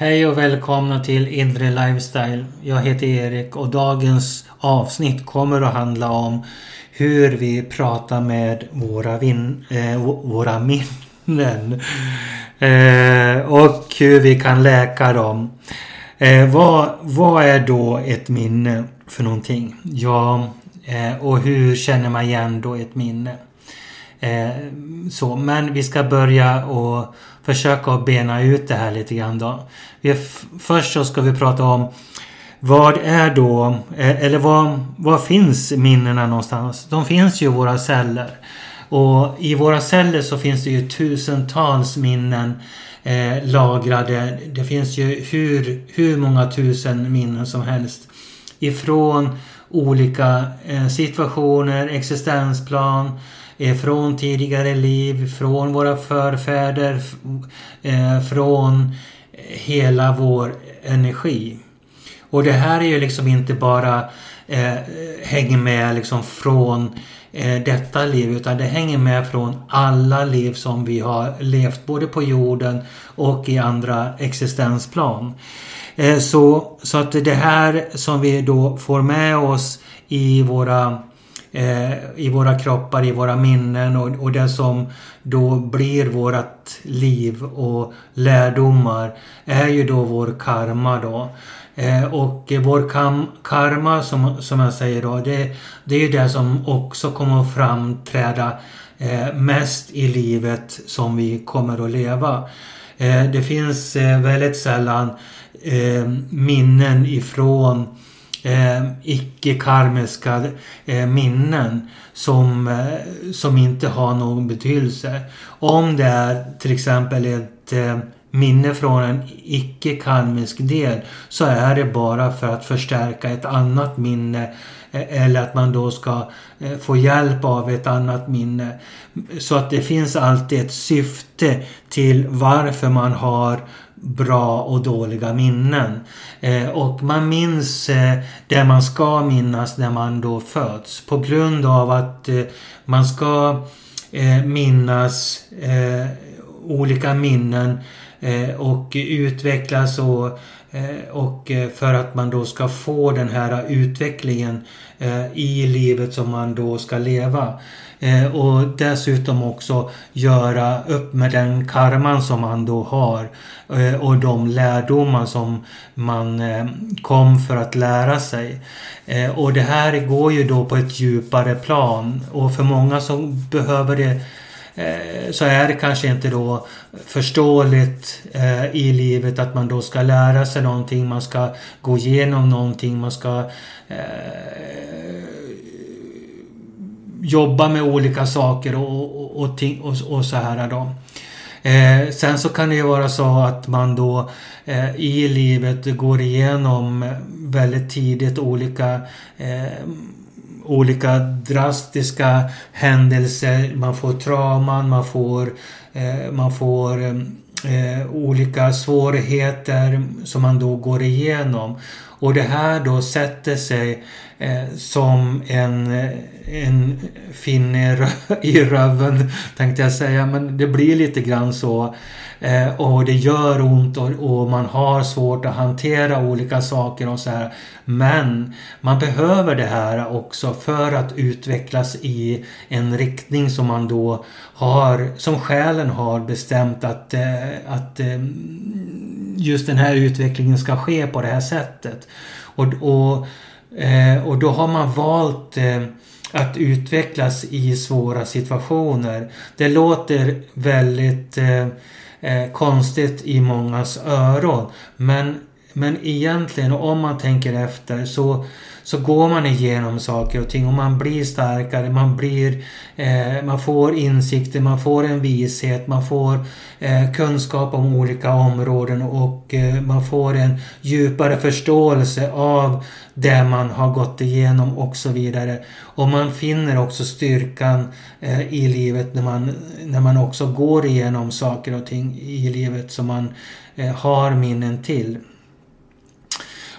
Hej och välkomna till Inre Lifestyle. Jag heter Erik och dagens avsnitt kommer att handla om hur vi pratar med våra, vin, eh, våra minnen. Eh, och hur vi kan läka dem. Eh, vad, vad är då ett minne för någonting? Ja, eh, och hur känner man igen då ett minne? Eh, så, men vi ska börja och försöka att bena ut det här lite grann då. Vi, först så ska vi prata om vad är då, eh, eller vad, vad finns minnena någonstans? De finns ju i våra celler. Och i våra celler så finns det ju tusentals minnen eh, lagrade. Det finns ju hur, hur många tusen minnen som helst. Ifrån olika eh, situationer, existensplan, eh, från tidigare liv, från våra förfäder, eh, från hela vår energi. Och det här är ju liksom inte bara eh, hänger med liksom från eh, detta liv utan det hänger med från alla liv som vi har levt både på jorden och i andra existensplan. Eh, så, så att det här som vi då får med oss i våra eh, i våra kroppar, i våra minnen och, och det som då blir vårat liv och lärdomar är ju då vår karma då. Eh, och vår kam, karma som, som jag säger då, det, det är ju det som också kommer att framträda eh, mest i livet som vi kommer att leva. Eh, det finns eh, väldigt sällan eh, minnen ifrån eh, icke-karmiska eh, minnen som, eh, som inte har någon betydelse. Om det är till exempel ett eh, minne från en icke-karmisk del så är det bara för att förstärka ett annat minne eh, eller att man då ska eh, få hjälp av ett annat minne. Så att det finns alltid ett syfte till varför man har bra och dåliga minnen. Eh, och man minns eh, det man ska minnas när man då föds. På grund av att eh, man ska eh, minnas eh, olika minnen eh, och utvecklas och, Eh, och eh, för att man då ska få den här utvecklingen eh, i livet som man då ska leva. Och dessutom också göra upp med den karman som man då har. Och de lärdomar som man kom för att lära sig. Och det här går ju då på ett djupare plan. Och för många som behöver det Eh, så är det kanske inte då förståeligt eh, i livet att man då ska lära sig någonting, man ska gå igenom någonting, man ska eh, jobba med olika saker och, och, och, och, och så här då. Eh, sen så kan det ju vara så att man då eh, i livet går igenom väldigt tidigt olika eh, olika drastiska händelser. Man får trauman, man får, eh, man får eh, olika svårigheter som man då går igenom. Och det här då sätter sig eh, som en, en finne i röven tänkte jag säga. Men det blir lite grann så. Eh, och det gör ont och, och, man har svårt att hantera olika saker och så här. Men man behöver det här också för att utvecklas i en riktning som man då har, som själen har bestämt att, eh, att eh, just den här utvecklingen ska ske på det här sättet. Och, och, eh, och då har man valt eh, att utvecklas i svåra situationer. Det låter väldigt eh, eh, konstigt i mångas öron. Men, men egentligen om man tänker efter så så går man igenom saker och ting och man blir starkare, man blir eh, man får insikter, man får en vishet, man får eh, kunskap om olika områden och eh, man får en djupare förståelse av det man har gått igenom och så vidare. Och man finner också styrkan eh, i livet när man, när man också går igenom saker och ting i livet som man eh, har minnen till.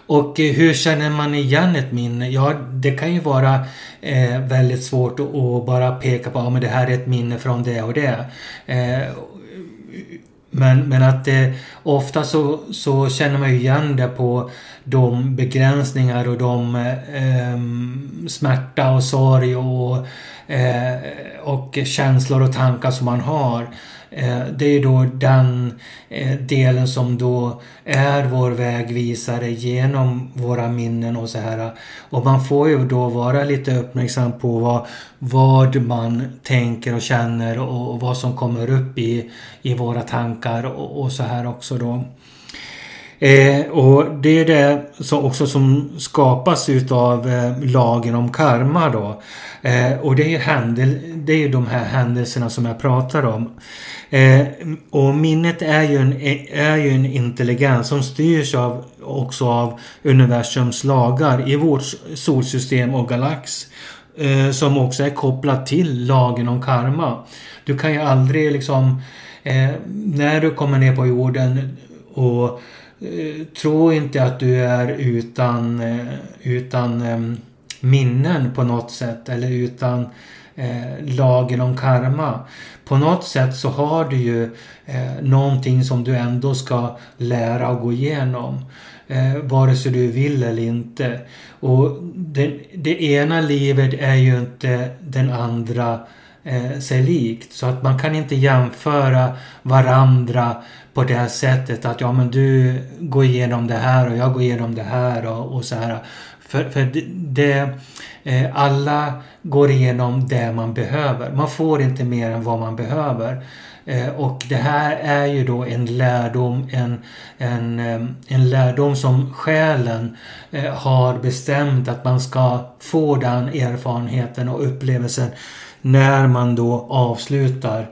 Och eh, hur känner man igen ett minne? Ja, det kan ju vara eh, väldigt svårt att, bara peka på att ja, det här är ett minne från det och det. Eh, men, men att det, ofta så, så känner man ju igen det på de begränsningar och de eh, smärta och sorg och, eh, och känslor och tankar som man har. Eh, det är då den eh, delen som då är vår vägvisare genom våra minnen och så här. Och man får ju då vara lite uppmärksam på vad, vad man tänker och känner och, vad som kommer upp i, i våra tankar och, och så här också då. Eh, och det är det som också som skapas utav eh, lagen om karma då. Eh, och det är, ju händel det är de här händelserna som jag pratar om. Eh, och minnet är ju, en, är ju en intelligens som styrs av, också av universums lagar i vårt solsystem och galax. Eh, som också är kopplat till lagen om karma. Du kan ju aldrig liksom eh, när du kommer ner på jorden och Eh, tro inte att du är utan, eh, utan ehm, minnen på något sätt eller utan eh, lagen om karma. På något sätt så har du ju eh, någonting som du ändå ska lära och gå igenom. Eh, vare sig du vill eller inte. Och det, det ena livet är ju inte den andra eh, sig likt. Så att man kan inte jämföra varandra på det här sättet att ja men du går igenom det här och jag går igenom det här och, och så här. För, för det, det eh, alla går igenom det man behöver. Man får inte mer än vad man behöver. Eh, och det här är ju då en lärdom, en, en, eh, en lärdom som själen eh, har bestämt att man ska få den erfarenheten och upplevelsen när man då avslutar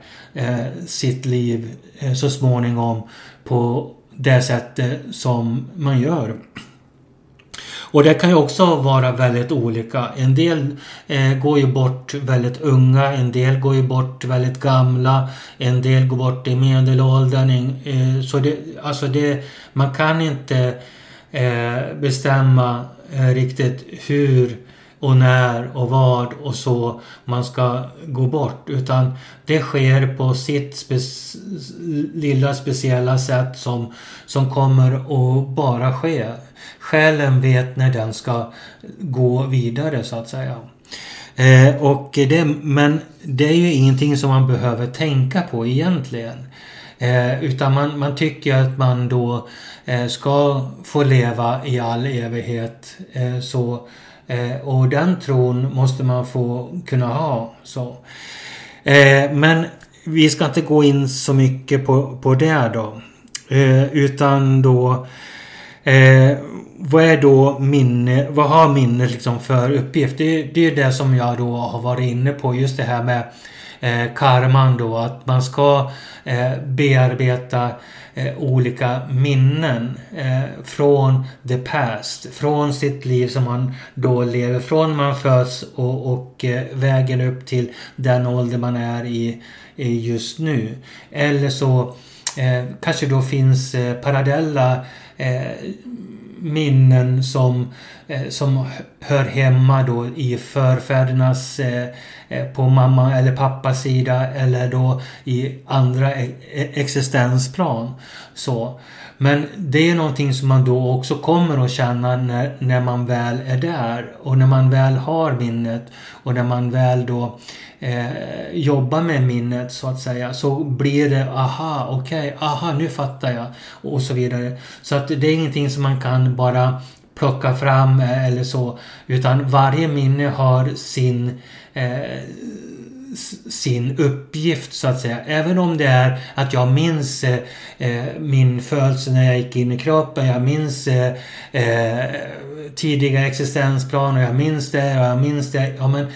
sitt liv så småningom på det sättet som man gör. Och det kan ju också vara väldigt olika. En del eh, går ju bort väldigt unga, en del går ju bort väldigt gamla, en del går bort i medelåldern. Eh, så det, alltså det, man kan inte eh, bestämma eh, riktigt hur och när och vad och så man ska gå bort. Utan det sker på sitt spe lilla speciella sätt som, som kommer att bara ske. Själen vet när den ska gå vidare så att säga. Eh, och det, men det är ju ingenting som man behöver tänka på egentligen. Eh, utan man, man tycker att man då eh, ska få leva i all evighet. Eh, så Eh, och den tron måste man få kunna ha. Så. Eh, men vi ska inte gå in så mycket på, på det då. Eh, utan då eh, vad är då minne, vad har minnet liksom för uppgift? Det, det är det som jag då har varit inne på just det här med eh, karman då att man ska eh, bearbeta eh, olika minnen eh, från the past. Från sitt liv som man då lever. Från man föds och, och eh, vägen upp till den ålder man är i, i just nu. Eller så eh, kanske då finns eh, parallella eh, minnen som, eh, som hör hemma då i förfädernas eh, eh på mamma eller pappas sida eller då i andra e-, e- existensplan. Så. Men det är någonting som man då också kommer att känna när, när man väl är där och när man väl har minnet och när man väl då eh, jobbar med minnet så att säga så blir det aha, okej, okay, aha, nu fattar jag och så vidare. Så att det är ingenting som man kan bara plocka fram eh, eller så utan varje minne har sin eh, sin uppgift så att säga. Även om det är att jag minns eh, min födelse när jag gick in i kroppen. Jag minns eh, eh tidiga existensplaner. Jag minns det och jag minns det. Ja, men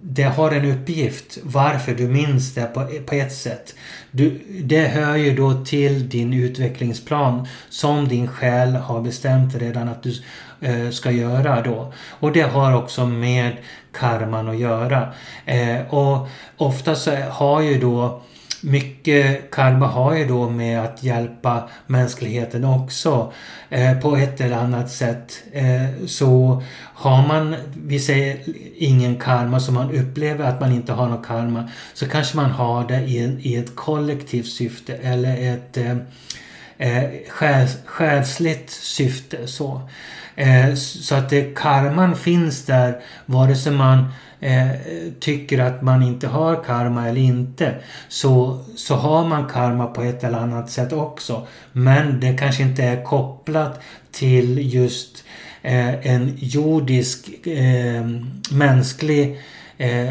det har en uppgift varför du minns det på, på ett sätt. Du, det hör ju då till din utvecklingsplan som din själ har bestämt redan att du eh, ska göra då. Och det har också med karman att göra. Eh, och ofta så har ju då mycket karma har ju då med att hjälpa mänskligheten också eh, på ett eller annat sätt. Eh, så har man, vi säger ingen karma, så man upplever att man inte har någon karma, så kanske man har det i, i ett kollektivt syfte eller ett eh, eh själs, själsligt syfte. Så, eh, så att karman finns där vare sig man eh, tycker att man inte har karma eller inte så, så har man karma på ett eller annat sätt också. Men det kanske inte är kopplat till just eh, en jordisk eh, mänsklig eh,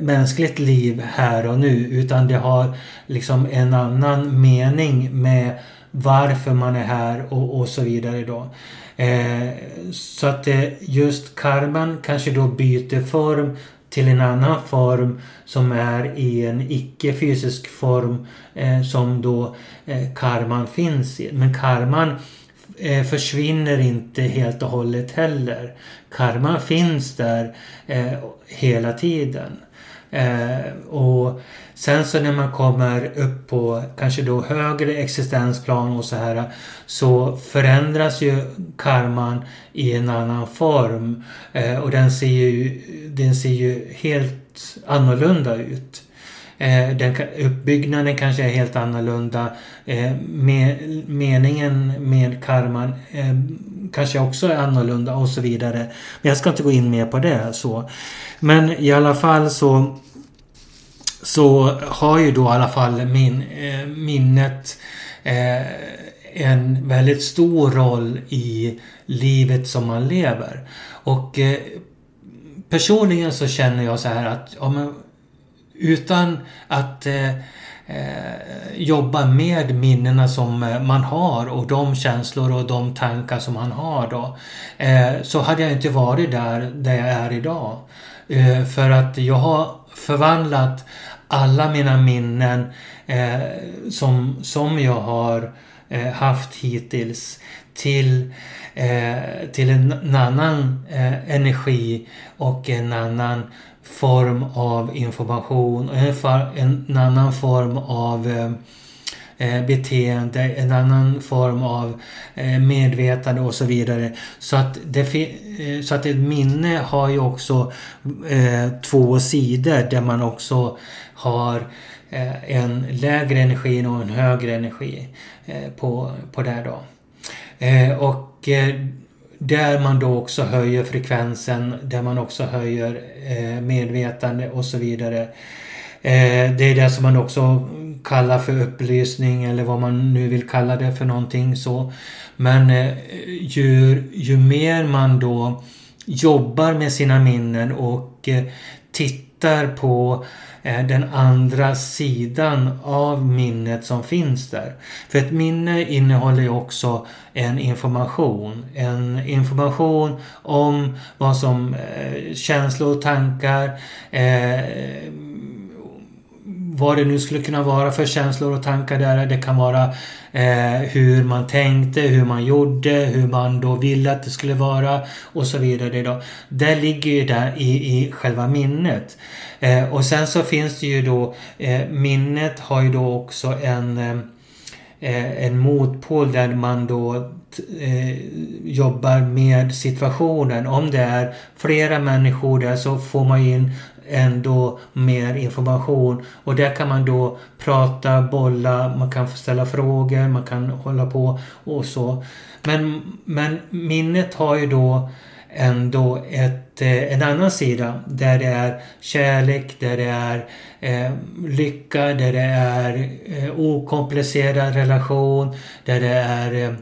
mänskligt liv här och nu utan det har liksom en annan mening med varför man är här och, och så vidare då. Eh, så att eh, just karman kanske då byter form till en annan form som är i en icke-fysisk form eh, som då eh, karman finns i. Men karman eh, försvinner inte helt och hållet heller. Karman finns där eh, hela tiden. Eh, och sen så när man kommer upp på kanske då högre existensplan och så här så förändras ju karman i en annan form. Eh, och den ser ju, den ser ju helt annorlunda ut. Eh, den, uppbyggnaden kanske är helt annorlunda. Eh, med, meningen med karman eh, kanske också är annorlunda och så vidare. Men jag ska inte gå in mer på det. så. Men i alla fall så så har ju då i alla fall min, eh, minnet eh, en väldigt stor roll i livet som man lever. Och eh, personligen så känner jag så här att ja, men, utan att eh, eh jobba med minnena som eh, man har och de känslor och de tankar som man har då. Eh, så hade jag inte varit där, där jag är idag. Eh, för att jag har förvandlat alla mina minnen eh, som, som jag har eh, haft hittills till, eh, till en annan eh, energi och en annan form av information och en, en annan form av eh, eh, beteende, en annan form av eh, medvetande och så vidare. Så att, det, eh, så att ett minne har ju också två sidor där man också har eh, en lägre energi och en högre energi eh, på, på det då. Eh, och där man då också höjer frekvensen, där man också höjer medvetande och så vidare. Det är det som man också kallar för upplysning eller vad man nu vill kalla det för någonting så. Men ju, ju mer man då jobbar med sina minnen och tittar på Eh, den andra sidan av minnet som finns där. För ett minne innehåller ju också en information. En information om vad som eh, känslor, tankar, eh, vad det nu skulle kunna vara för känslor och tankar där. Det kan vara eh, hur man tänkte, hur man gjorde, hur man då ville att det skulle vara och så vidare. Då. Det ligger ju där i, i själva minnet. Eh, och sen så finns det ju då eh, minnet har ju då också en eh, en motpol där man då eh, jobbar med situationen. Om det är flera människor där så får man in ändå mer information och där kan man då prata, bolla, man kan ställa frågor, man kan hålla på och så. Men, men minnet har ju då ändå ett, eh, en annan sida där det är kärlek, där det är eh, lycka, där det är eh, okomplicerad relation, där det är eh,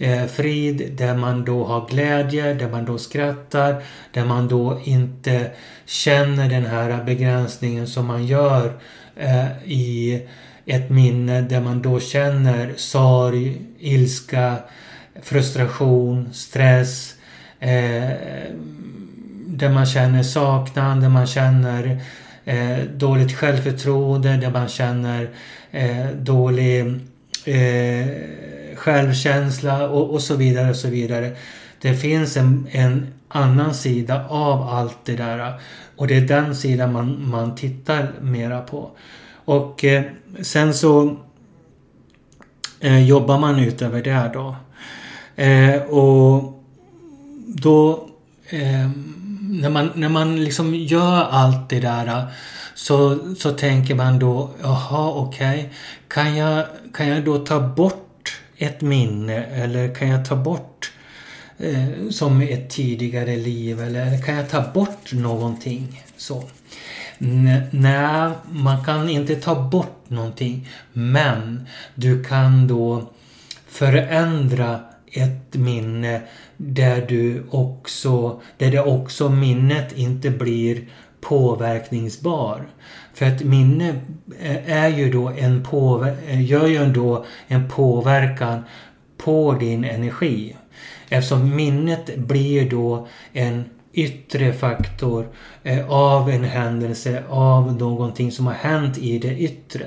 eh, frid, där man då har glädje, där man då skrattar, där man då inte känner den här begränsningen som man gör eh, i ett minne där man då känner sorg, ilska, frustration, stress, eh, där man känner saknad, där man känner eh, dåligt självförtroende, där man känner eh, dålig eh, självkänsla och, och, så vidare och så vidare. Det finns en, en annan sida av allt det där och det är den sidan man, man tittar mera på. Och eh, sen så eh, jobbar man utöver det då. Eh, och då eh, när, man, när man liksom gör allt det där så, så tänker man då, jaha okej, okay. kan, jag, kan jag då ta bort ett minne eller kan jag ta bort eh, som ett tidigare liv eller kan jag ta bort någonting? Så. Nej, man kan inte ta bort någonting. Men du kan då förändra ett minne där du också, där det också minnet inte blir påverkningsbar. För att minne eh, är ju då en påver eh, gör ju då en påverkan på din energi. Eftersom minnet blir då en yttre faktor eh, av en händelse, av någonting som har hänt i det yttre.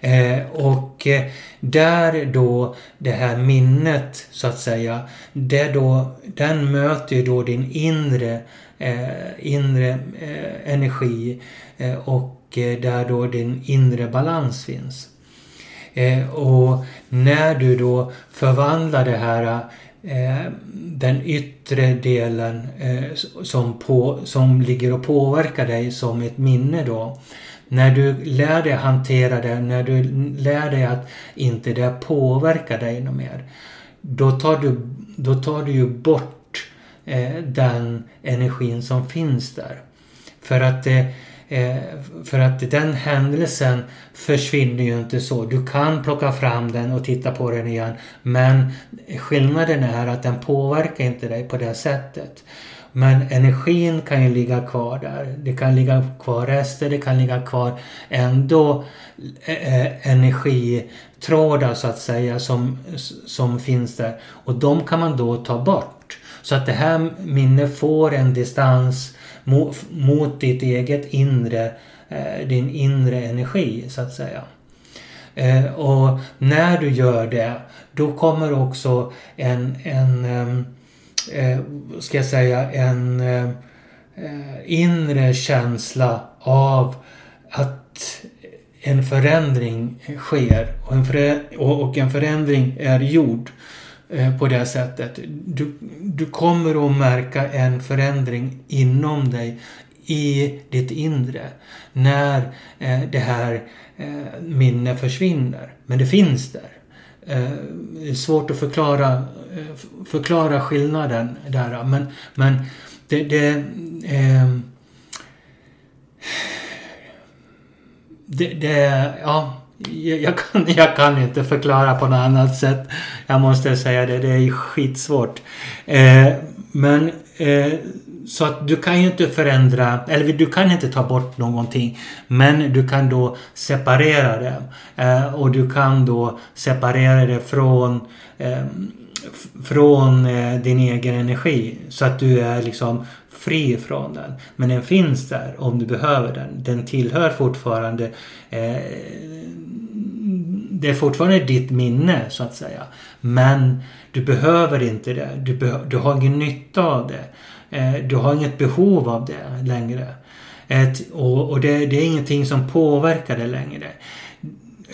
Eh, och eh, där då det här minnet så att säga, det då, den möter ju då din inre, eh, inre eh, energi eh, och eh, där då din inre balans finns. Eh, och när du då förvandlar det här Eh, den yttre delen eh, som, på, som ligger och påverkar dig som ett minne då. När du lär dig hantera det, när du lär dig att inte det påverkar dig något mer. Då tar du, då tar du ju bort Eh, den energin som finns där. För att eh, eh, för att den händelsen försvinner ju inte så. Du kan plocka fram den och titta på den igen. Men skillnaden är att den påverkar inte dig på det sättet. Men energin kan ju ligga kvar där. Det kan ligga kvar rester, det kan ligga kvar ändå eh, energitrådar så att säga som, som finns där. Och de kan man då ta bort. Så att det här minnet får en distans mot, mot ditt eget inre, eh, din inre energi så att säga. Eh, och när du gör det då kommer också en, en ehm, eh, ska jag säga, en eh, inre känsla av att en förändring sker och en, och en förändring är gjord. Eh, på det sättet. Du, du kommer att märka en förändring inom dig i ditt inre när eh, det här eh, minnet försvinner. Men det finns där. Eh, det är svårt att förklara, eh, förklara skillnaden där. Men, men det... det, eh, det, det ja, jag kan, jag kan inte förklara på något annat sätt. Jag måste säga det, det är skitsvårt. Eh, men eh, så att du kan ju inte förändra, eller du kan inte ta bort någonting. Men du kan då separera det. Eh, och du kan då separera det från eh, från eh, din egen energi. Så att du är liksom fri från den. Men den finns där om du behöver den. Den tillhör fortfarande eh, det är fortfarande ditt minne så att säga. Men du behöver inte det. Du, be du har ingen nytta av det. Eh, du har inget behov av det längre. Ett, och, och det, det, är ingenting som påverkar det längre.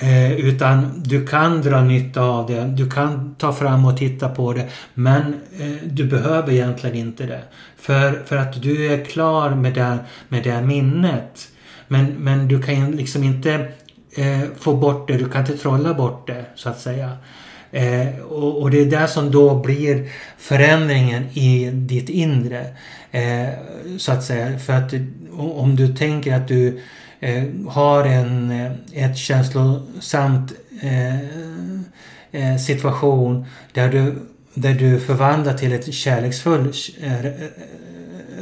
Eh, utan du kan dra nytta av det. Du kan ta fram och titta på det. Men eh, du behöver egentligen inte det. För, för att du är klar med det, med det minnet. Men, men du kan liksom inte eh, få bort det. Du kan inte trolla bort det så att säga. Eh, och, och, det är det som då blir förändringen i ditt inre. Eh, så att säga. För att om du tänker att du eh, Eh, har en, eh, ett känslosamt eh, eh, situation där du, där du förvandlar till ett kärleksfull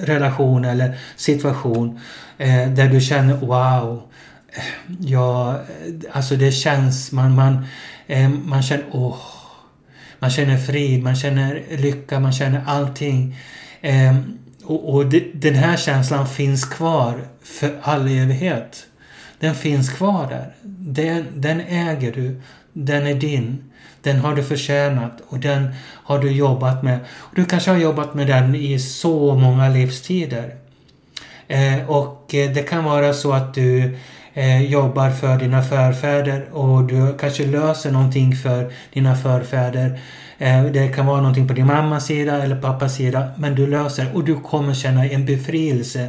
relation eller situation där du känner wow Ja, alltså det känns, man, man, eh, man känner, åh, man känner frid, man känner lycka, man känner allting. Eh, och, och den här känslan finns kvar för all evighet. Den finns kvar där. Den, den äger du. Den är din. Den har du förtjänat och den har du jobbat med. Och du kanske har jobbat med den i så många livstider. Eh, och eh, det kan vara så att du eh, jobbar för dina förfäder och du kanske löser någonting för dina förfäder. Eh, det kan vara någonting på din mammas sida eller pappas sida. Men du löser och du kommer känna en befrielse.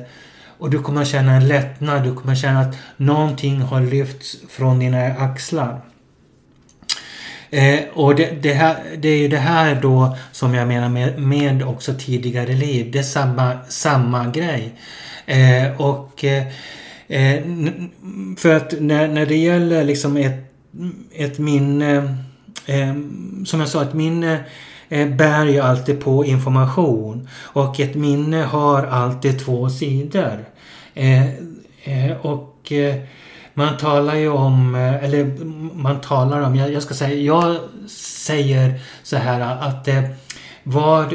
Och du kommer känna en lättnad. Du kommer känna att någonting har lyfts från dina axlar. Eh, och det, det, här, det är ju det här då som jag menar med, med också tidigare liv. Det är samma, samma grej. Eh, och eh, eh för att när, när det gäller liksom ett, ett minne, eh, som jag sa, ett minne eh, bär ju alltid på information. Och ett minne har alltid två sidor. Eh, eh, och eh, man talar ju om, eller man talar om, jag, jag ska säga, jag säger så här att eh, vad,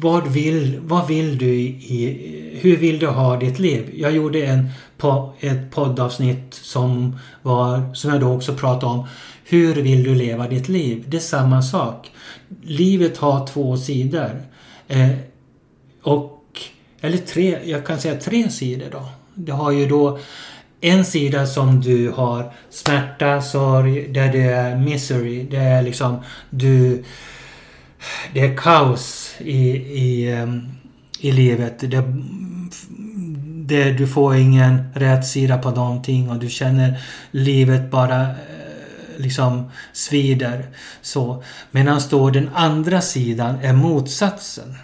vad, vill, vad vill du i, hur vill du ha ditt liv? Jag gjorde en, ett poddavsnitt som var, som jag då också pratade om. Hur vill du leva ditt liv? Det är samma sak. Livet har två sidor. Eh, och, eller tre, jag kan säga tre sidor då. Du har ju då en sida som du har smärta, sorg, där det är misery. Det är liksom du... Det är kaos i, i, ehm, i livet. Det, det, du får ingen rätt sida på någonting och du känner livet bara eh, liksom svider. Så. Medan då den andra sidan är motsatsen.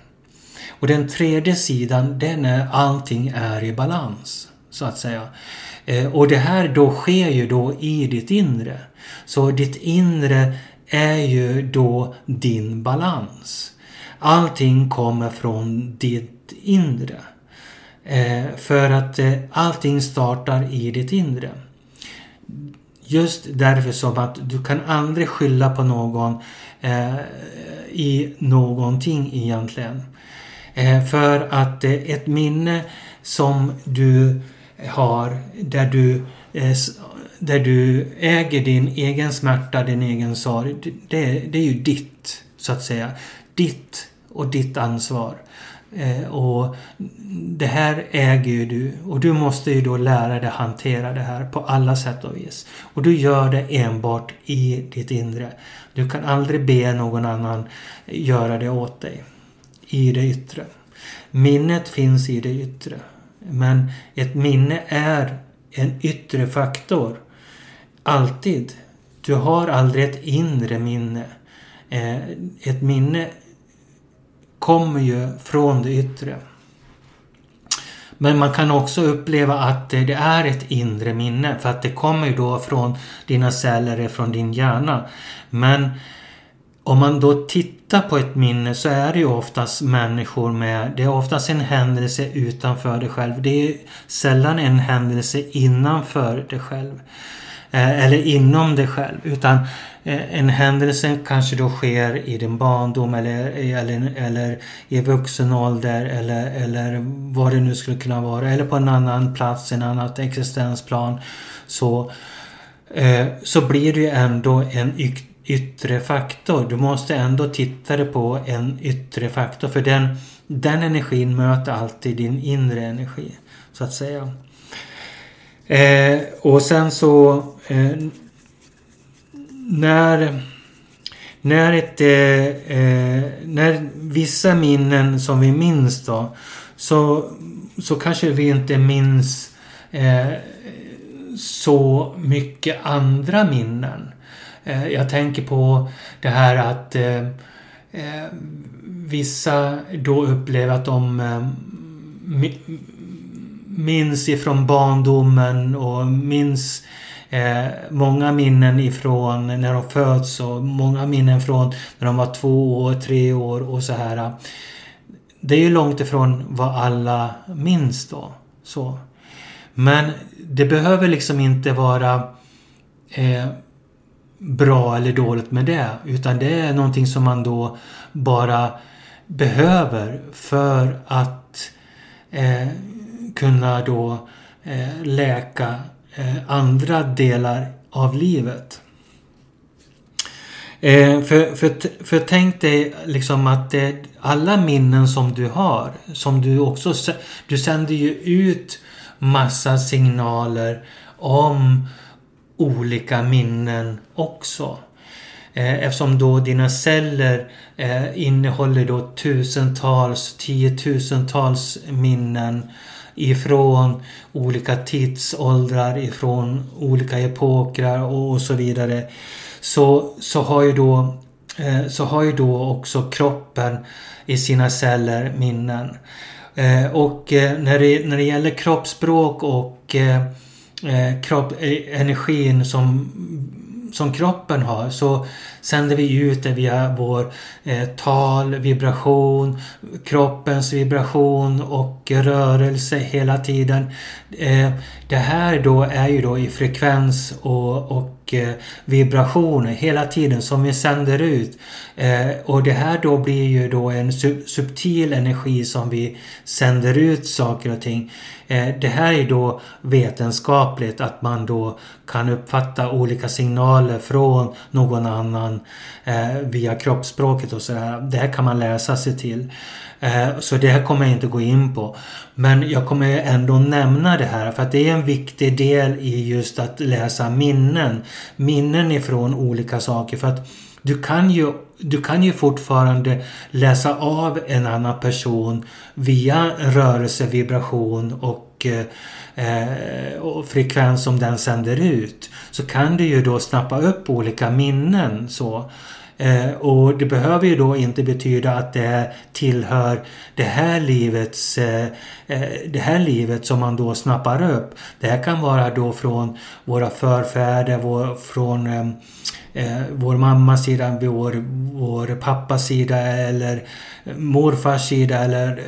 Och den tredje sidan den är allting är i balans. Så att säga. Eh, och det här då sker ju då i ditt inre. Så ditt inre är ju då din balans. Allting kommer från ditt inre. Eh, för att eh, allting startar i ditt inre. Just därför som att du kan aldrig skylla på någon i någonting egentligen. Eh, för att eh, ett minne som du har där du, eh, där du äger din egen smärta, din egen sorg. Det, det är ju ditt, så att säga. Ditt och ditt ansvar. Och det här äger ju du och du måste ju då lära dig hantera det här på alla sätt och vis. Och du gör det enbart i ditt inre. Du kan aldrig be någon annan göra det åt dig. I det yttre. Minnet finns i det yttre. Men ett minne är en yttre faktor. Alltid. Du har aldrig ett inre minne. Eh, ett minne kommer ju från det yttre. Men man kan också uppleva att det är ett inre minne för att det kommer ju då från dina celler, från din hjärna. Men om man då tittar på ett minne så är det ju oftast människor med, det är oftast en händelse utanför dig själv. Det är sällan en händelse innanför dig själv. Eh, eller inom dig själv. Utan eh, en händelse kanske då sker i din barndom eller, eller, eller i vuxen ålder eller, eller vad det nu skulle kunna vara. Eller på en annan plats, en annat existensplan. Så, eh, så blir det ju ändå en yttre faktor. Du måste ändå titta på en yttre faktor för den, den energin möter alltid din inre energi. Så att säga. Eh, och sen så eh, när när, ett, eh, eh när vissa minnen som vi minns då så, så kanske vi inte minns eh, så mycket andra minnen. Eh, jag tänker på det här att eh, eh, vissa då upplever att de minns ifrån barndomen och minns eh, många minnen ifrån när de föds och många minnen från när de var två år, tre år och så här. Det är ju långt ifrån vad alla minns då. Så. Men det behöver liksom inte vara eh, bra eller dåligt med det. Utan det är någonting som man då bara behöver för att eh, kunna då eh, läka eh, andra delar av livet. Eh, för, för, för tänk dig liksom att det, alla minnen som du har, som du också, du sänder ju ut massa signaler om olika minnen också. Eh, eftersom då dina celler eh, innehåller då tusentals, tiotusentals minnen ifrån olika tidsåldrar, ifrån olika epoker och, så vidare. Så, så, har ju då, eh, så har ju då också kroppen i sina celler minnen. och när, det, när det gäller kroppsspråk och Eh, kropp, eh, energin som som kroppen har så sänder vi ut det via vår eh, tal, vibration, kroppens vibration och rörelse hela tiden. Eh, det här då är ju då i frekvens och, och eh, vibrationer hela tiden som vi sänder ut. Eh, och det här då blir ju då en sub subtil energi som vi sänder ut saker och ting. Eh, det här är då vetenskapligt att man då kan uppfatta olika signaler från någon annan eh, via kroppsspråket och sådär. Det här kan man läsa sig till. Eh, så det här kommer jag inte gå in på. Men jag kommer ändå nämna det här för att det är en viktig del i just att läsa minnen. Minnen ifrån olika saker. För att du kan ju, du kan ju fortfarande läsa av en annan person via rörelse, vibration och, eh, eh, och frekvens som den sänder ut. Så kan du ju då snappa upp olika minnen så. Eh, och det behöver ju då inte betyda att det tillhör det här livets eh, eh, det här livet som man då snappar upp. Det här kan vara då från våra förfäder, vår, från eh, eh, vår mammas sida, vår, vår pappas sida eller morfars sida eller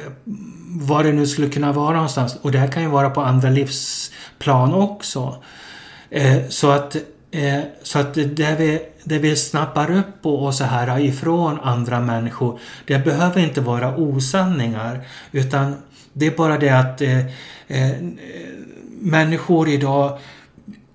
vad det nu skulle kunna vara någonstans. Och det här kan ju vara på andra livsplan också. Eh, så att, eh, så att det vi, det vi snappar upp och så här ifrån andra människor, det behöver inte vara osanningar. Utan det är bara det att eh, eh människor idag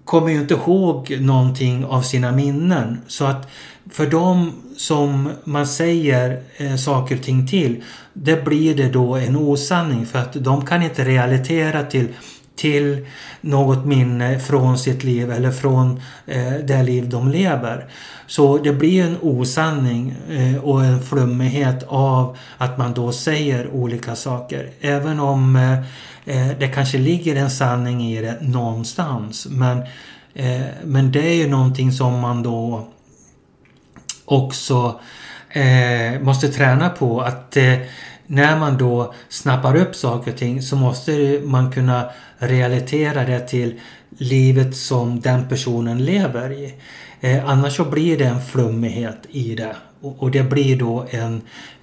kommer ju inte ihåg någonting av sina minnen. Så att för dem som man säger eh, saker och ting till, det blir det då en osanning för att de kan inte relatera till till något minne från sitt liv eller från eh, det liv de lever. Så det blir en osanning eh, och en flummighet av att man då säger olika saker. Även om eh, eh, det kanske ligger en sanning i det någonstans. Men, eh, men det är ju någonting som man då också eh, måste träna på. Att eh, när man då snappar upp saker och ting så måste man kunna relatera det till livet som den personen lever i. Eh, annars så blir det en flummighet i det och, och det blir då en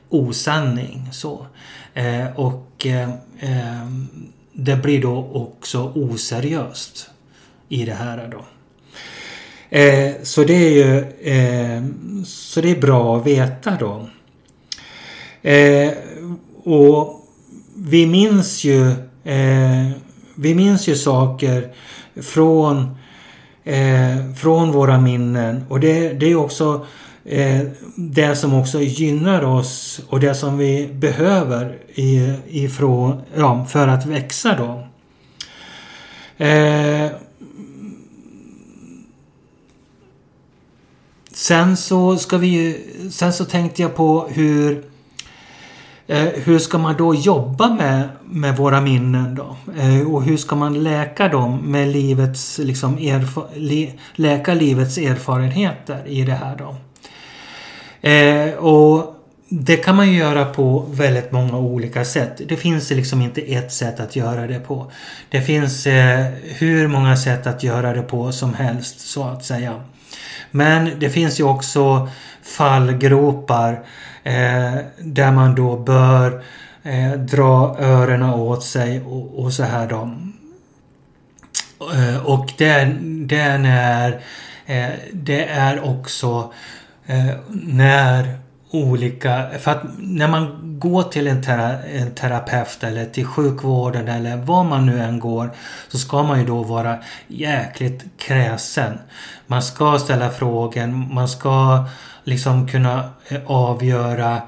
osanning. Så. Eh, och eh, eh det blir då också oseriöst i det här då. Eh, så det är ju eh, så det är bra att veta då och vi minns ju eh, vi minns ju saker från, eh, från våra minnen och det, det är också eh, det som också gynnar oss och det som vi behöver i, ifrån, ja, för att växa då. Eh, sen så ska vi Sen så tänkte jag på hur Eh, hur ska man då jobba med, med våra minnen då? Eh, och hur ska man läka dem med livets, liksom erfa- läka livets erfarenheter i det här då? Eh, och det kan man ju göra på väldigt många olika sätt. Det finns liksom inte ett sätt att göra det på. Det finns eh, hur många sätt att göra det på som helst så att säga. Men det finns ju också fallgropar Eh, där man då bör eh, dra öronen åt sig och, och så här då. Eh, och den, den är eh, det är också eh, när olika, för att när man går till en, tera, en terapeut eller till sjukvården eller var man nu än går så ska man ju då vara jäkligt kräsen. Man ska ställa frågan. man ska liksom kunna eh, avgöra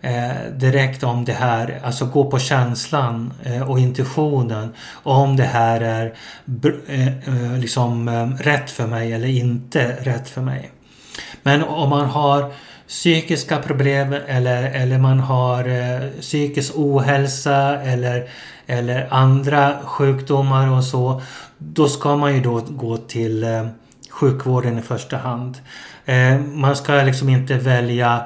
eh, direkt om det här, alltså gå på känslan eh, och intuitionen. Om det här är eh, eh, liksom eh, rätt för mig eller inte rätt för mig. Men om man har psykiska problem eller, eller man har eh, psykisk ohälsa eller, eller andra sjukdomar och så. Då ska man ju då gå till eh, sjukvården i första hand. Eh, man ska liksom inte välja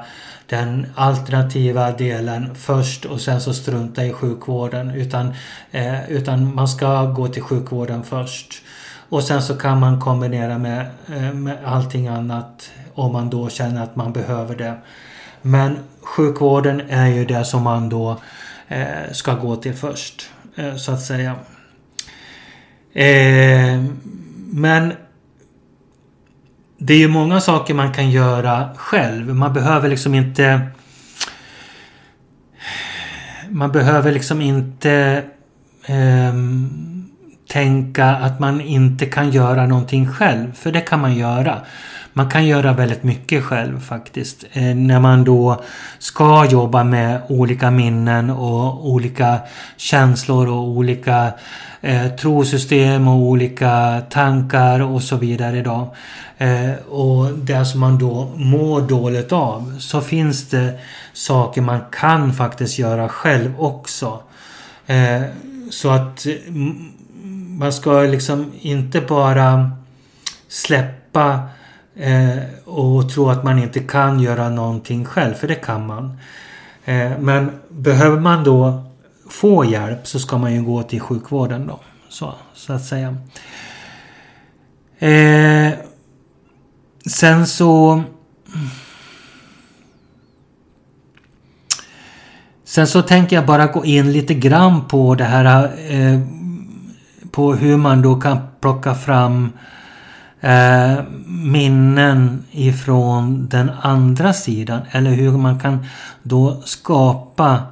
den alternativa delen först och sen så strunta i sjukvården. Utan, eh, utan man ska gå till sjukvården först. Och sen så kan man kombinera med, eh, med allting annat om man då känner att man behöver det. Men sjukvården är ju det som man då eh, ska gå till först. Eh, så att säga. Eh, men det är ju många saker man kan göra själv. Man behöver liksom inte... Man behöver liksom inte eh, tänka att man inte kan göra någonting själv. För det kan man göra. Man kan göra väldigt mycket själv faktiskt. Eh, när man då ska jobba med olika minnen och olika känslor och olika eh, trosystem och olika tankar och så vidare då. Eh, och det som man då mår dåligt av. Så finns det saker man kan faktiskt göra själv också. Eh, så att mm, man ska liksom inte bara släppa eh, och tro att man inte kan göra någonting själv, för det kan man. Eh, men behöver man då få hjälp så ska man ju gå till sjukvården då. Så, så att säga. Eh, sen så... Sen så tänker jag bara gå in lite grann på det här eh, på hur man då kan plocka fram eh, minnen ifrån den andra sidan. Eller hur man kan då skapa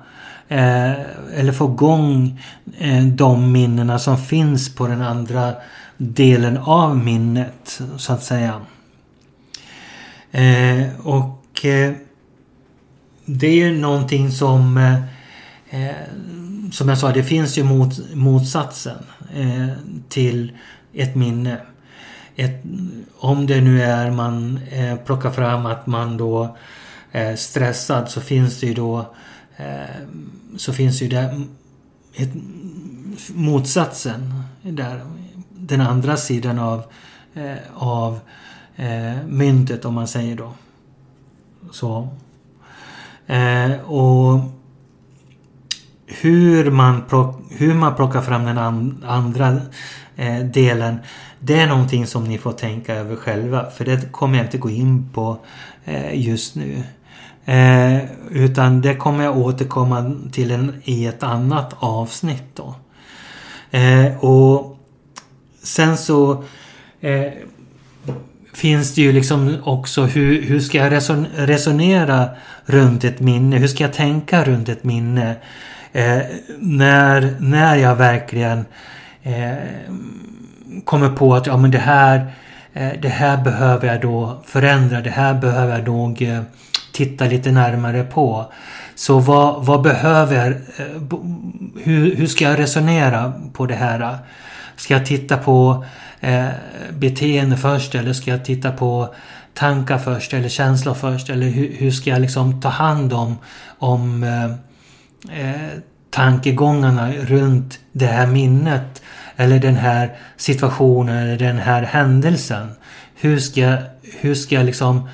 eh, eller få igång eh, de minnena som finns på den andra delen av minnet så att säga. Eh, och eh, det är ju någonting som eh, eh som jag sa, det finns ju mot, motsatsen eh, till ett minne. Ett, om det nu är man eh, plockar fram att man då är stressad så finns det ju då eh, så finns ju det ett, motsatsen där. Den andra sidan av, eh, av eh, myntet om man säger då. Så. Eh, och hur man, plock, hur man plockar fram den and, andra eh, delen. Det är någonting som ni får tänka över själva. För det kommer jag inte gå in på eh, just nu. Eh, utan det kommer jag återkomma till en, i ett annat avsnitt då. Eh, och sen så eh, finns det ju liksom också hur, hur ska jag resonera runt ett minne? Hur ska jag tänka runt ett minne? Eh, när, när jag verkligen eh, kommer på att ja, men det, här, eh, det här behöver jag då förändra. Det här behöver jag nog eh, titta lite närmare på. Så vad, vad behöver eh, jag? Hur, hur ska jag resonera på det här? Ska jag titta på eh, beteende först eller ska jag titta på tankar först eller känslor först? Eller hur, hur ska jag liksom ta hand om, om eh, eh, tankegångarna runt det här minnet eller den här situationen eller den här händelsen. Hur ska jag, hur ska jag liksom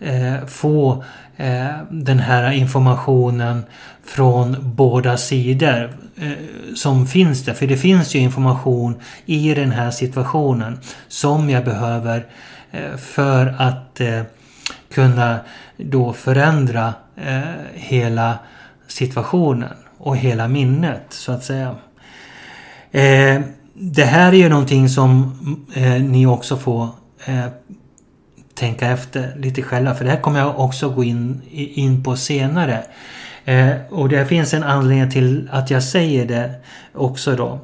eh, få eh, den här informationen från båda sidor eh, som finns där. För det finns ju information i den här situationen som jag behöver eh, för att eh, kunna då förändra eh, hela situationen och hela minnet så att säga. Eh, det här är ju någonting som eh, ni också får eh, tänka efter lite själva för det här kommer jag också gå in, in på senare. Eh, och det finns en anledning till att jag säger det också då.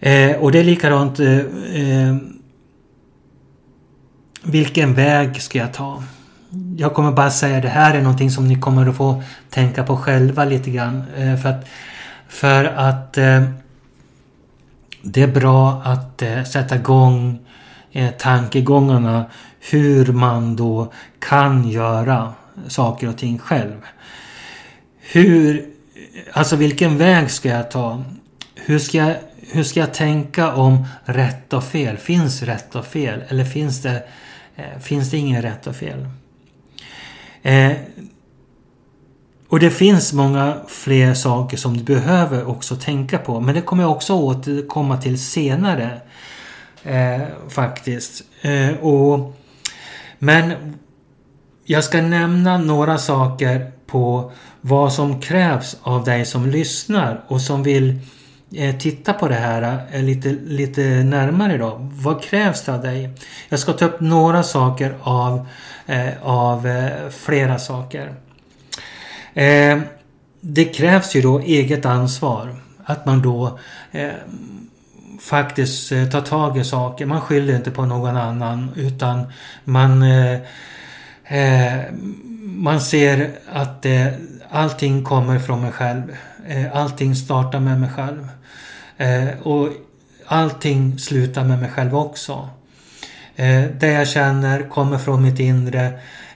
Eh, och det är likadant eh, eh, vilken väg ska jag ta? jag kommer bara säga det här är någonting som ni kommer att få tänka på själva lite grann. Eh, för att, för att eh, det är bra att eh, sätta igång eh, tankegångarna hur man då kan göra saker och ting själv. Hur, alltså vilken väg ska jag ta? Hur ska jag, hur ska jag tänka om rätt och fel? Finns rätt och fel? Eller finns det, eh, finns det ingen rätt och fel? Eh, och det finns många fler saker som du behöver också tänka på. Men det kommer jag också återkomma till senare. Eh, faktiskt. Eh, och, men jag ska nämna några saker på vad som krävs av dig som lyssnar och som vill eh, titta på det här eh, lite, lite närmare då. Vad krävs det av dig? Jag ska ta upp några saker av, eh, av eh, flera saker. Eh, det krävs ju då eget ansvar. Att man då eh, faktiskt eh, tar tag i saker. Man skyller inte på någon annan utan man eh, eh, man ser att allting kommer från mig själv. allting startar med mig själv. Eh, och allting slutar med mig själv också. Eh, det jag känner kommer från mitt inre.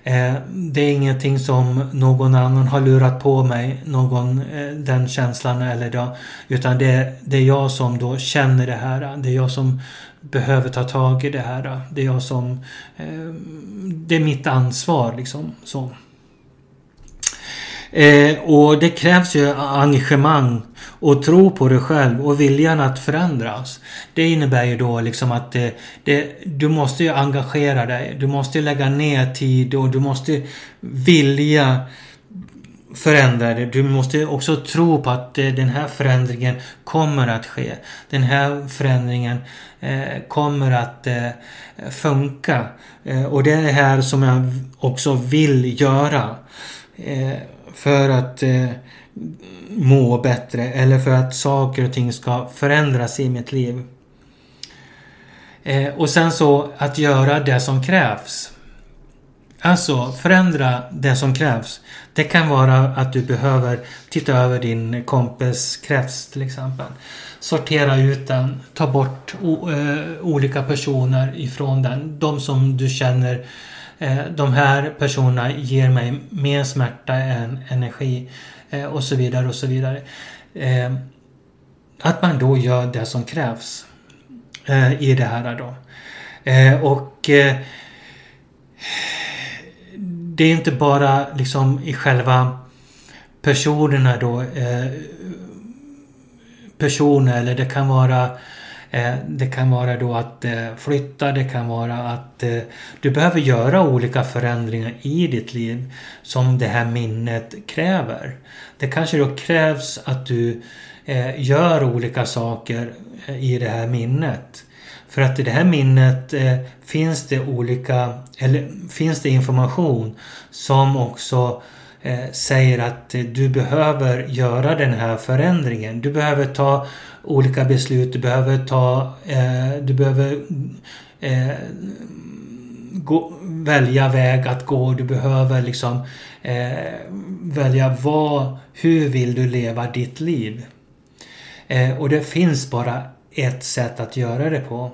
Eh, det är ingenting som någon annan har lurat på mig, någon, eh, den känslan eller då. Utan det, det är jag som då känner det här. Det är jag som behöver ta tag i det här. Det är jag som... Eh, det är mitt ansvar liksom. Så. Eh, och det krävs ju engagemang och tro på dig själv och viljan att förändras. Det innebär ju då liksom att det, det, du måste ju engagera dig. Du måste lägga ner tid och du måste vilja förändra dig. Du måste också tro på att eh, den här förändringen kommer att ske. Den här förändringen eh, kommer att eh, funka. Eh, och det är det här som jag också vill göra. Eh, för att eh, må bättre eller för att saker och ting ska förändras i mitt liv. Eh, och sen så att göra det som krävs. Alltså förändra det som krävs. Det kan vara att du behöver titta över din kompis krets till exempel. Sortera ut den. Ta bort o, eh, olika personer ifrån den. De som du känner Eh, Eh, de här personerna ger mig mer smärta än energi eh, och så vidare och så vidare. Eh, att man då gör det som krävs i det här då. Och det är inte bara liksom i själva personerna då personer eller det kan vara Eh, Eh, det kan vara då att eh, flytta, det kan vara att eh, du behöver göra olika förändringar i ditt liv som det här minnet kräver. Det kanske då krävs att du gör olika saker i det här minnet. För att i det här minnet finns det olika, eller finns det information som också säger att du behöver göra den här förändringen. Du behöver ta olika beslut. Du behöver ta... Eh, du behöver eh, gå, välja väg att gå. Du behöver liksom eh, välja vad... Hur vill du leva ditt liv? Eh, och det finns bara ett sätt att göra det på.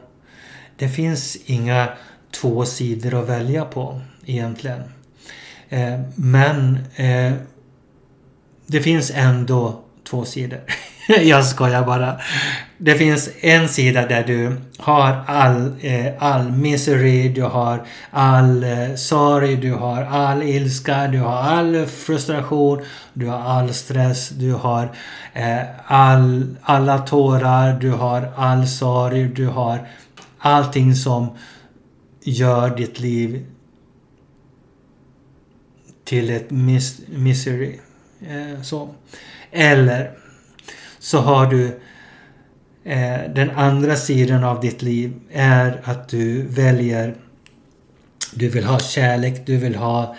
Det finns inga två sidor att välja på egentligen. Eh, men eh, det finns ändå två sidor. jag skojar bara. Det finns en sida där du har all, eh, all misery, du har all eh, sorg, du har all ilska, du har all frustration, du har all stress, du har eh, all, alla tårar, du har all sorg, du har allting som gör ditt liv till ett mis misery. Eh, så. Eller så har du eh, den andra sidan av ditt liv är att du väljer du vill ha kärlek, du vill ha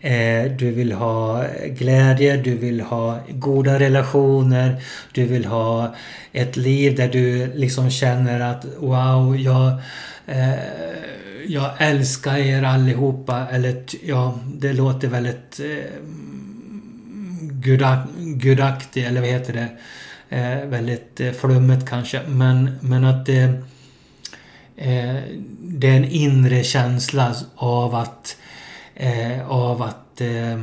Eh, du vill ha glädje, du vill ha goda relationer, du vill ha ett liv där du liksom känner att wow, jag, eh, jag älskar er allihopa. Eller ja, det låter väldigt eh, gudak, gudaktigt, eller vad heter det? Eh, väldigt eh, flummet kanske. Men, men att det, eh, det är en inre känsla av att eh, av att eh,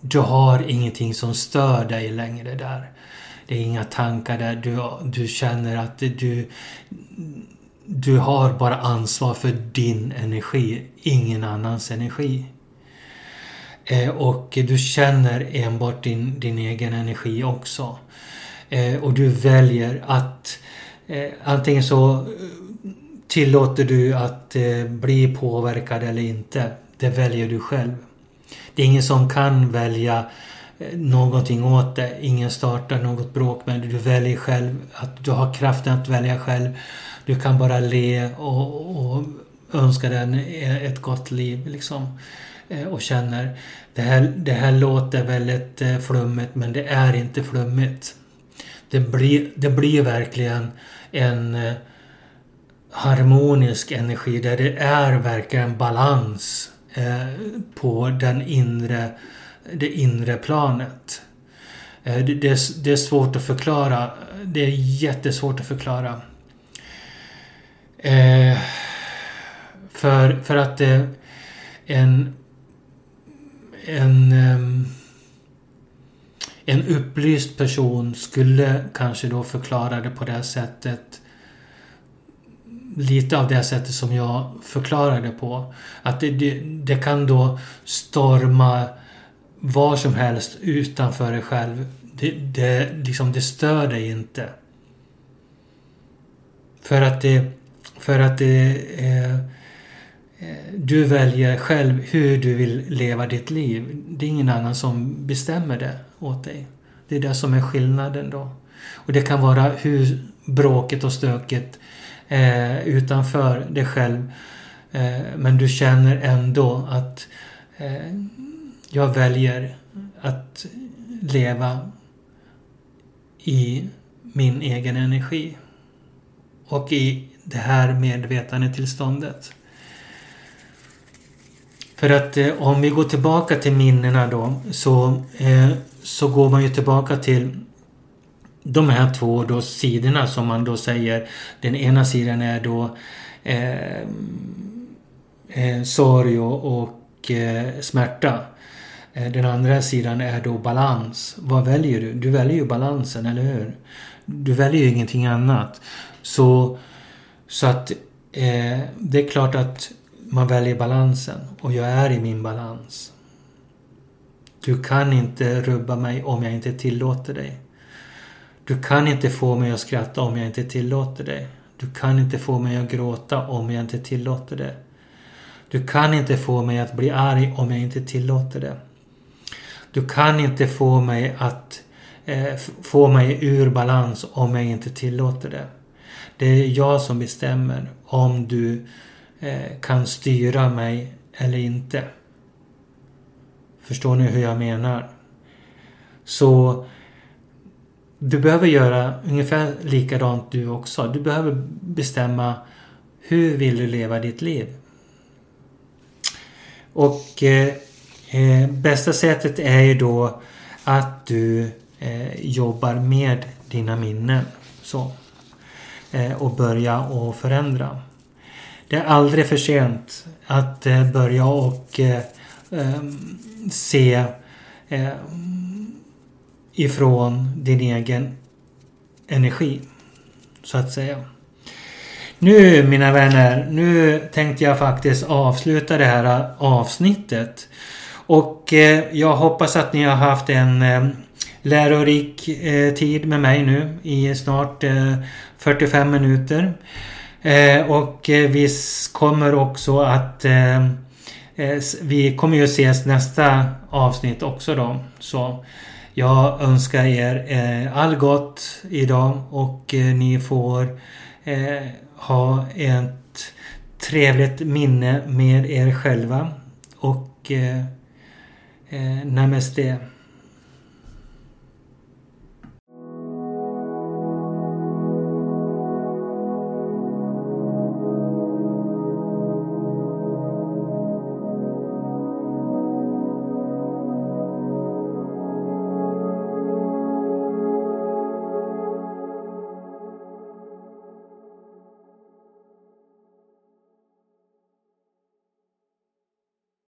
du har ingenting som stör dig längre där. Det är inga tankar där. Du, du känner att du, du har bara ansvar för din energi, ingen annans energi. Eh, och du känner enbart din, din egen energi också. Eh, och du väljer att eh, antingen så eh, tillåter du att eh, bli påverkad eller inte. Det väljer du själv. Det är ingen som kan välja eh, någonting åt dig. Ingen startar något bråk Men. Du väljer själv. Att du har kraften att välja själv. Du kan bara le och, och önska den ett gott liv. Liksom. Eh, och känner det här, det här låter väldigt eh, flummigt men det är inte flummigt. Det blir, det blir verkligen en eh, harmonisk energi där det är verkligen balans på den inre, det inre planet. Det, det, är, det är svårt att förklara. Det är jättesvårt att förklara. för, för att en en, en upplyst person skulle kanske då förklara det på det sättet lite av det sättet som jag förklarade på. Att det, det, det, kan då storma var som helst utanför dig själv. Det, det, liksom, det stör dig inte. För att det, för att det Eh, du väljer själv hur du vill leva ditt liv. Det är ingen annan som bestämmer det åt dig. Det är det som är skillnaden då. Och det kan vara hur bråkigt och stökigt eh, utanför dig själv. Eh, men du känner ändå att eh, jag väljer att leva i min egen energi. Och i det här medvetandetillståndet. För att eh, om vi går tillbaka till minnena då så, eh, så går man ju tillbaka till de här två då sidorna som man då säger. Den ena sidan är då eh, eh, sorg och, och eh, smärta. Eh, den andra sidan är då balans. Vad väljer du? Du väljer ju balansen, eller hur? Du väljer ju ingenting annat. Så, så att eh, det är klart att man väljer balansen och jag är i min balans. Du kan inte rubba mig om jag inte tillåter dig. Du kan inte få mig att skratta om jag inte tillåter dig. Du kan inte få mig att gråta om jag inte tillåter det. Du kan inte få mig att bli arg om jag inte tillåter det. Du kan inte få mig att eh, få mig ur balans om jag inte tillåter det. Det är jag som bestämmer om du Eh, kan styra mig eller inte. Förstår ni hur jag menar? Så du behöver göra ungefär likadant du också. Du behöver bestämma hur vill du leva ditt liv? Och eh, eh bästa sättet är ju då att du eh, jobbar med dina minnen. Så. Eh, och börja och förändra. Det är aldrig för sent att eh, börja och eh, ehm, se eh, ifrån din egen energi. Så att säga. Nu mina vänner, nu tänkte jag faktiskt avsluta det här eh, avsnittet. Och eh, jag hoppas att ni har haft en eh, lärorik tid med mig nu i snart 45 minuter. Eh, och eh, vi kommer också att eh, eh vi kommer ju ses nästa avsnitt också då. Så jag önskar er eh, all gott idag och ni får ha ett trevligt minne med er själva. Och namaste.